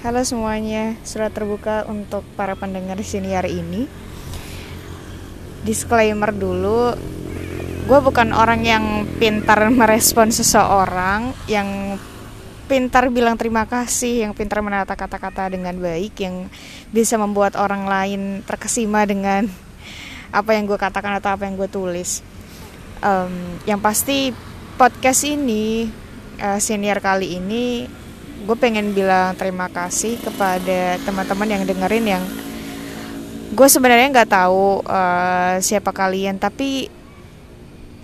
Halo semuanya, surat terbuka untuk para pendengar senior ini. Disclaimer dulu, gue bukan orang yang pintar merespon seseorang, yang pintar bilang terima kasih, yang pintar menata kata-kata dengan baik, yang bisa membuat orang lain terkesima dengan apa yang gue katakan atau apa yang gue tulis. Um, yang pasti podcast ini uh, senior kali ini gue pengen bilang terima kasih kepada teman-teman yang dengerin yang gue sebenarnya nggak tahu uh, siapa kalian tapi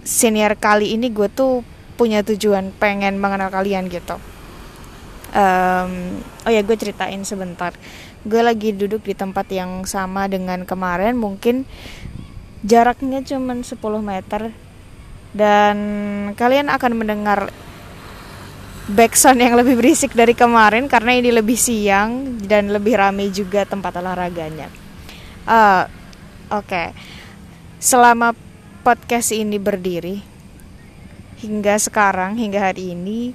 senior kali ini gue tuh punya tujuan pengen mengenal kalian gitu. Um, oh ya gue ceritain sebentar. Gue lagi duduk di tempat yang sama dengan kemarin mungkin jaraknya cuma 10 meter. Dan kalian akan mendengar backsound yang lebih berisik dari kemarin karena ini lebih siang dan lebih ramai juga tempat olahraganya. Uh, Oke, okay. selama podcast ini berdiri hingga sekarang hingga hari ini,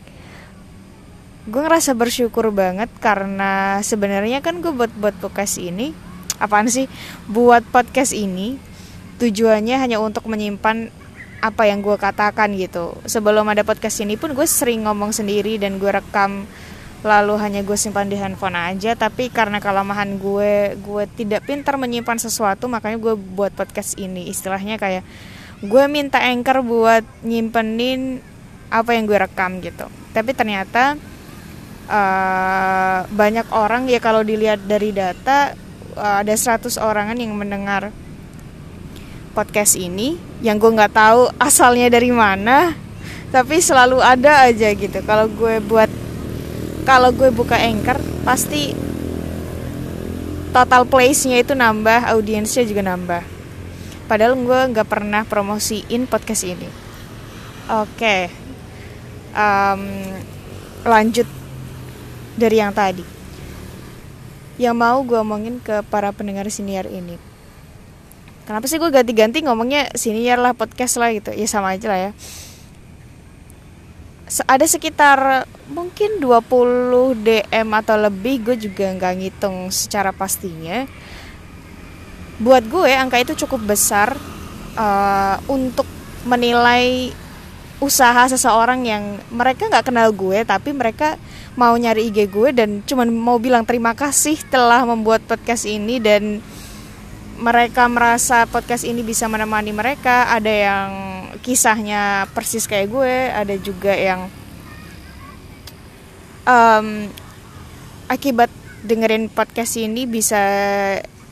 gue ngerasa bersyukur banget karena sebenarnya kan gue buat buat podcast ini, apaan sih? Buat podcast ini tujuannya hanya untuk menyimpan apa yang gue katakan gitu. Sebelum ada podcast ini pun gue sering ngomong sendiri dan gue rekam. Lalu hanya gue simpan di handphone aja tapi karena kelemahan gue gue tidak pintar menyimpan sesuatu makanya gue buat podcast ini. Istilahnya kayak gue minta anchor buat nyimpenin apa yang gue rekam gitu. Tapi ternyata uh, banyak orang ya kalau dilihat dari data uh, ada 100 orangan yang mendengar podcast ini yang gue nggak tahu asalnya dari mana tapi selalu ada aja gitu. Kalau gue buat kalau gue buka anchor pasti total place-nya itu nambah audiensnya juga nambah. Padahal gue nggak pernah promosiin podcast ini. Oke okay. um, lanjut dari yang tadi. Yang mau gue omongin ke para pendengar senior ini kenapa sih gue ganti-ganti ngomongnya senior lah podcast lah gitu? Ya sama aja lah ya. Ada sekitar mungkin 20 DM atau lebih gue juga nggak ngitung secara pastinya. Buat gue angka itu cukup besar uh, untuk menilai usaha seseorang yang mereka nggak kenal gue tapi mereka mau nyari IG gue dan cuman mau bilang terima kasih telah membuat podcast ini dan mereka merasa podcast ini bisa menemani mereka ada yang kisahnya persis kayak gue ada juga yang um, akibat dengerin podcast ini bisa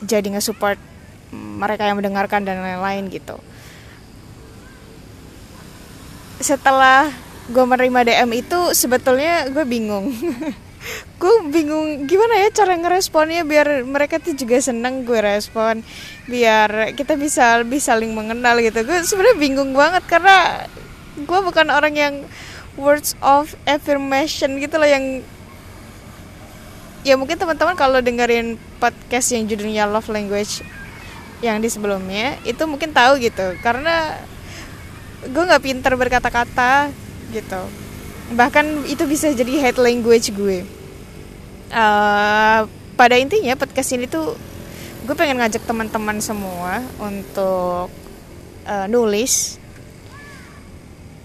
jadi nge-support mereka yang mendengarkan dan lain-lain gitu. Setelah gue menerima DM itu sebetulnya gue bingung gue bingung gimana ya cara ngeresponnya biar mereka tuh juga seneng gue respon. Biar kita bisa lebih saling mengenal gitu. Gue sebenarnya bingung banget karena gue bukan orang yang words of affirmation gitu loh yang ya mungkin teman-teman kalau dengerin podcast yang judulnya love language yang di sebelumnya itu mungkin tahu gitu. Karena gue nggak pinter berkata-kata gitu bahkan itu bisa jadi head language gue. Uh, pada intinya podcast ini tuh gue pengen ngajak teman-teman semua untuk uh, nulis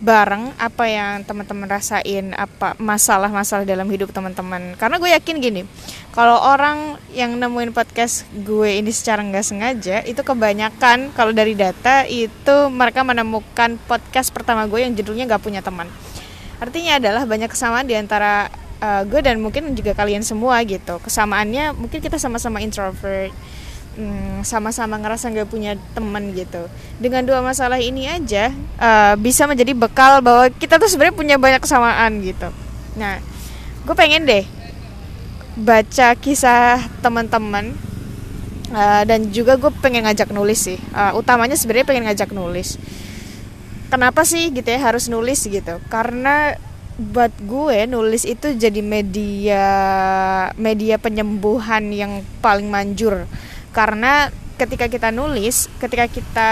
bareng apa yang teman-teman rasain apa masalah-masalah dalam hidup teman-teman. Karena gue yakin gini kalau orang yang nemuin podcast gue ini secara nggak sengaja itu kebanyakan kalau dari data itu mereka menemukan podcast pertama gue yang judulnya nggak punya teman artinya adalah banyak kesamaan di antara uh, gue dan mungkin juga kalian semua gitu. Kesamaannya mungkin kita sama-sama introvert hmm, sama-sama ngerasa nggak punya teman gitu. Dengan dua masalah ini aja uh, bisa menjadi bekal bahwa kita tuh sebenarnya punya banyak kesamaan gitu. Nah gue pengen deh baca kisah teman-teman uh, dan juga gue pengen ngajak nulis sih. Uh, utamanya sebenarnya pengen ngajak nulis kenapa sih gitu ya harus nulis gitu karena buat gue nulis itu jadi media media penyembuhan yang paling manjur karena ketika kita nulis ketika kita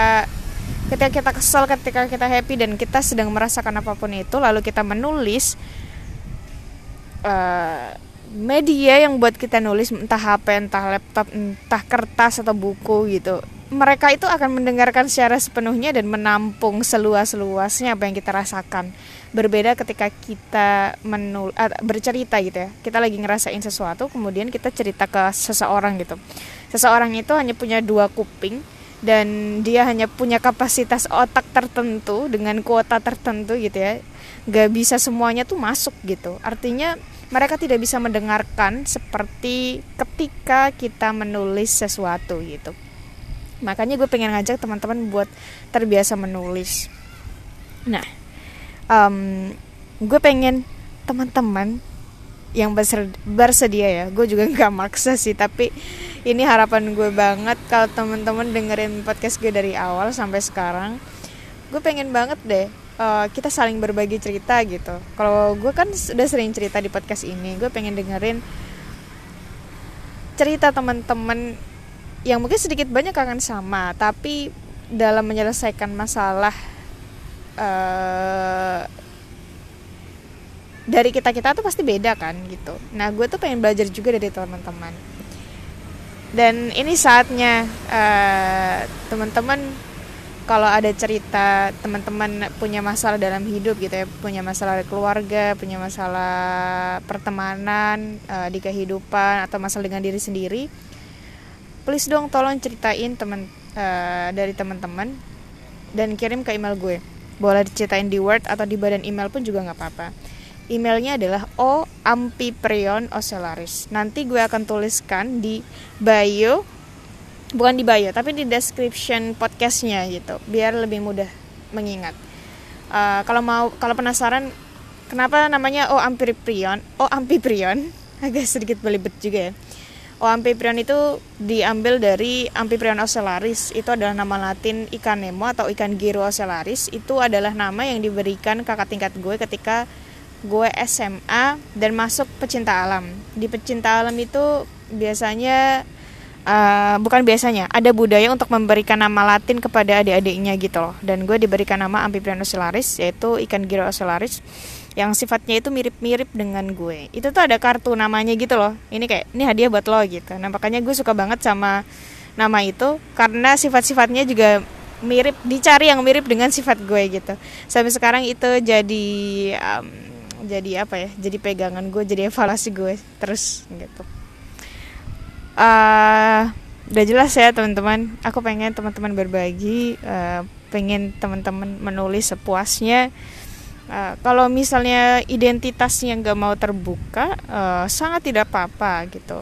ketika kita kesel ketika kita happy dan kita sedang merasakan apa pun itu lalu kita menulis uh, media yang buat kita nulis entah HP, entah laptop, entah kertas atau buku gitu. Mereka itu akan mendengarkan secara sepenuhnya dan menampung seluas-luasnya apa yang kita rasakan. Berbeda ketika kita menul uh, bercerita gitu ya. Kita lagi ngerasain sesuatu, kemudian kita cerita ke seseorang gitu. Seseorang itu hanya punya dua kuping dan dia hanya punya kapasitas otak tertentu dengan kuota tertentu gitu ya. Gak bisa semuanya tuh masuk gitu. Artinya mereka tidak bisa mendengarkan seperti ketika kita menulis sesuatu gitu makanya gue pengen ngajak teman-teman buat terbiasa menulis. Nah um, gue pengen teman-teman yang bersedia ya. Gue juga nggak maksa sih tapi ini harapan gue banget kalau teman-teman dengerin podcast gue dari awal sampai sekarang. Gue pengen banget deh uh, kita saling berbagi cerita gitu. Kalau gue kan sudah sering cerita di podcast ini. Gue pengen dengerin cerita teman-teman yang mungkin sedikit banyak akan sama tapi dalam menyelesaikan masalah uh, dari kita kita tuh pasti beda kan gitu. Nah gue tuh pengen belajar juga dari teman-teman. Dan ini saatnya uh, teman-teman kalau ada cerita teman-teman punya masalah dalam hidup gitu ya punya masalah keluarga punya masalah pertemanan uh, di kehidupan atau masalah dengan diri sendiri please dong tolong ceritain teman uh, dari teman-teman dan kirim ke email gue. Boleh diceritain di word atau di badan email pun juga nggak apa-apa. Emailnya adalah o ampiprion ocelaris nanti gue akan tuliskan di bio bukan di bio tapi di description podcastnya gitu biar lebih mudah mengingat. Uh, kalau mau kalau penasaran kenapa namanya O Ampiprion O Ampiprion? Agak sedikit belibet juga ya O Ampiprion itu diambil dari Ampiprion ocellaris. Itu adalah nama latin ikan nemo atau ikan giro ocellaris. Itu adalah nama yang diberikan kakak tingkat gue ketika gue SMA dan masuk pecinta alam. Di pecinta alam itu biasanya uh, bukan biasanya ada budaya untuk memberikan nama Latin kepada adik-adiknya gitu loh. Dan gue diberikan nama Amphiprion ocellaris yaitu ikan giro ocellaris yang sifatnya itu mirip-mirip dengan gue. Itu tuh ada kartu namanya gitu loh. Ini kayak ini hadiah buat lo gitu. Nah makanya gue suka banget sama nama itu karena sifat-sifatnya juga mirip dicari yang mirip dengan sifat gue gitu. Sampai sekarang itu jadi um, jadi apa ya jadi pegangan gue jadi evaluasi gue terus gitu. Uh, udah jelas ya teman-teman. Aku pengen teman-teman berbagi uh, pengen teman-teman menulis sepuasnya uh, kalau misalnya identitasnya nggak mau terbuka uh, sangat tidak apa-apa gitu.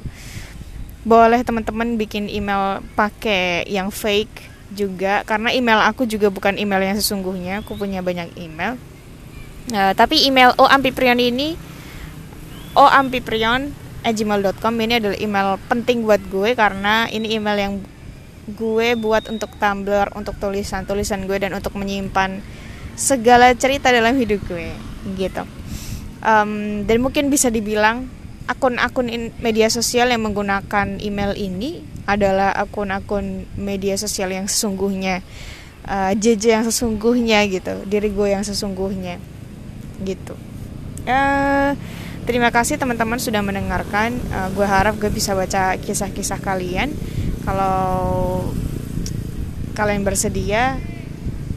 Boleh teman-teman bikin email pakai yang fake juga karena email aku juga bukan email yang sesungguhnya aku punya banyak email. Uh, tapi email O Ampiprion ini O Ampiprion gmail.com ini adalah email penting buat gue karena ini email yang gue buat untuk Tumblr, untuk tulisan-tulisan gue dan untuk menyimpan segala cerita dalam hidup gue gitu. Um, dan mungkin bisa dibilang akun-akun media sosial yang menggunakan email ini adalah akun-akun media sosial yang sesungguhnya uh, JJ yang sesungguhnya gitu, diri gue yang sesungguhnya gitu. Uh, Terima kasih teman-teman sudah mendengarkan. Uh, gue harap gue bisa baca kisah-kisah kalian. Kalau kalian bersedia,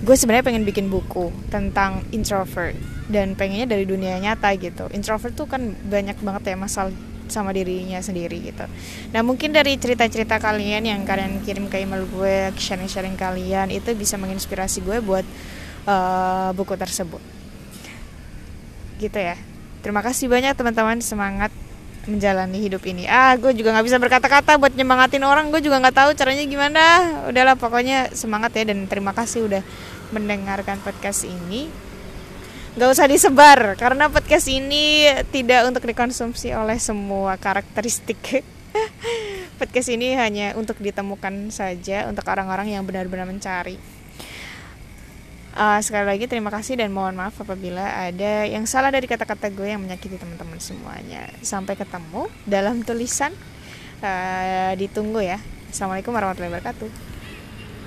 gue sebenarnya pengen bikin buku tentang introvert dan pengennya dari dunia nyata gitu. Introvert tuh kan banyak banget ya masalah sama dirinya sendiri gitu. Nah mungkin dari cerita-cerita kalian yang kalian kirim ke email gue, sharing-sharing kalian itu bisa menginspirasi gue buat uh, buku tersebut. Gitu ya. Terima kasih banyak teman-teman semangat menjalani hidup ini. Ah, gue juga nggak bisa berkata-kata buat nyemangatin orang. Gue juga nggak tahu caranya gimana. Udahlah, pokoknya semangat ya dan terima kasih udah mendengarkan podcast ini. Gak usah disebar karena podcast ini tidak untuk dikonsumsi oleh semua karakteristik. podcast ini hanya untuk ditemukan saja untuk orang-orang yang benar-benar mencari. Uh, sekali lagi terima kasih dan mohon maaf apabila ada yang salah dari kata-kata gue yang menyakiti teman-teman semuanya. Sampai ketemu dalam tulisan. Uh, ditunggu ya. Assalamualaikum warahmatullahi wabarakatuh.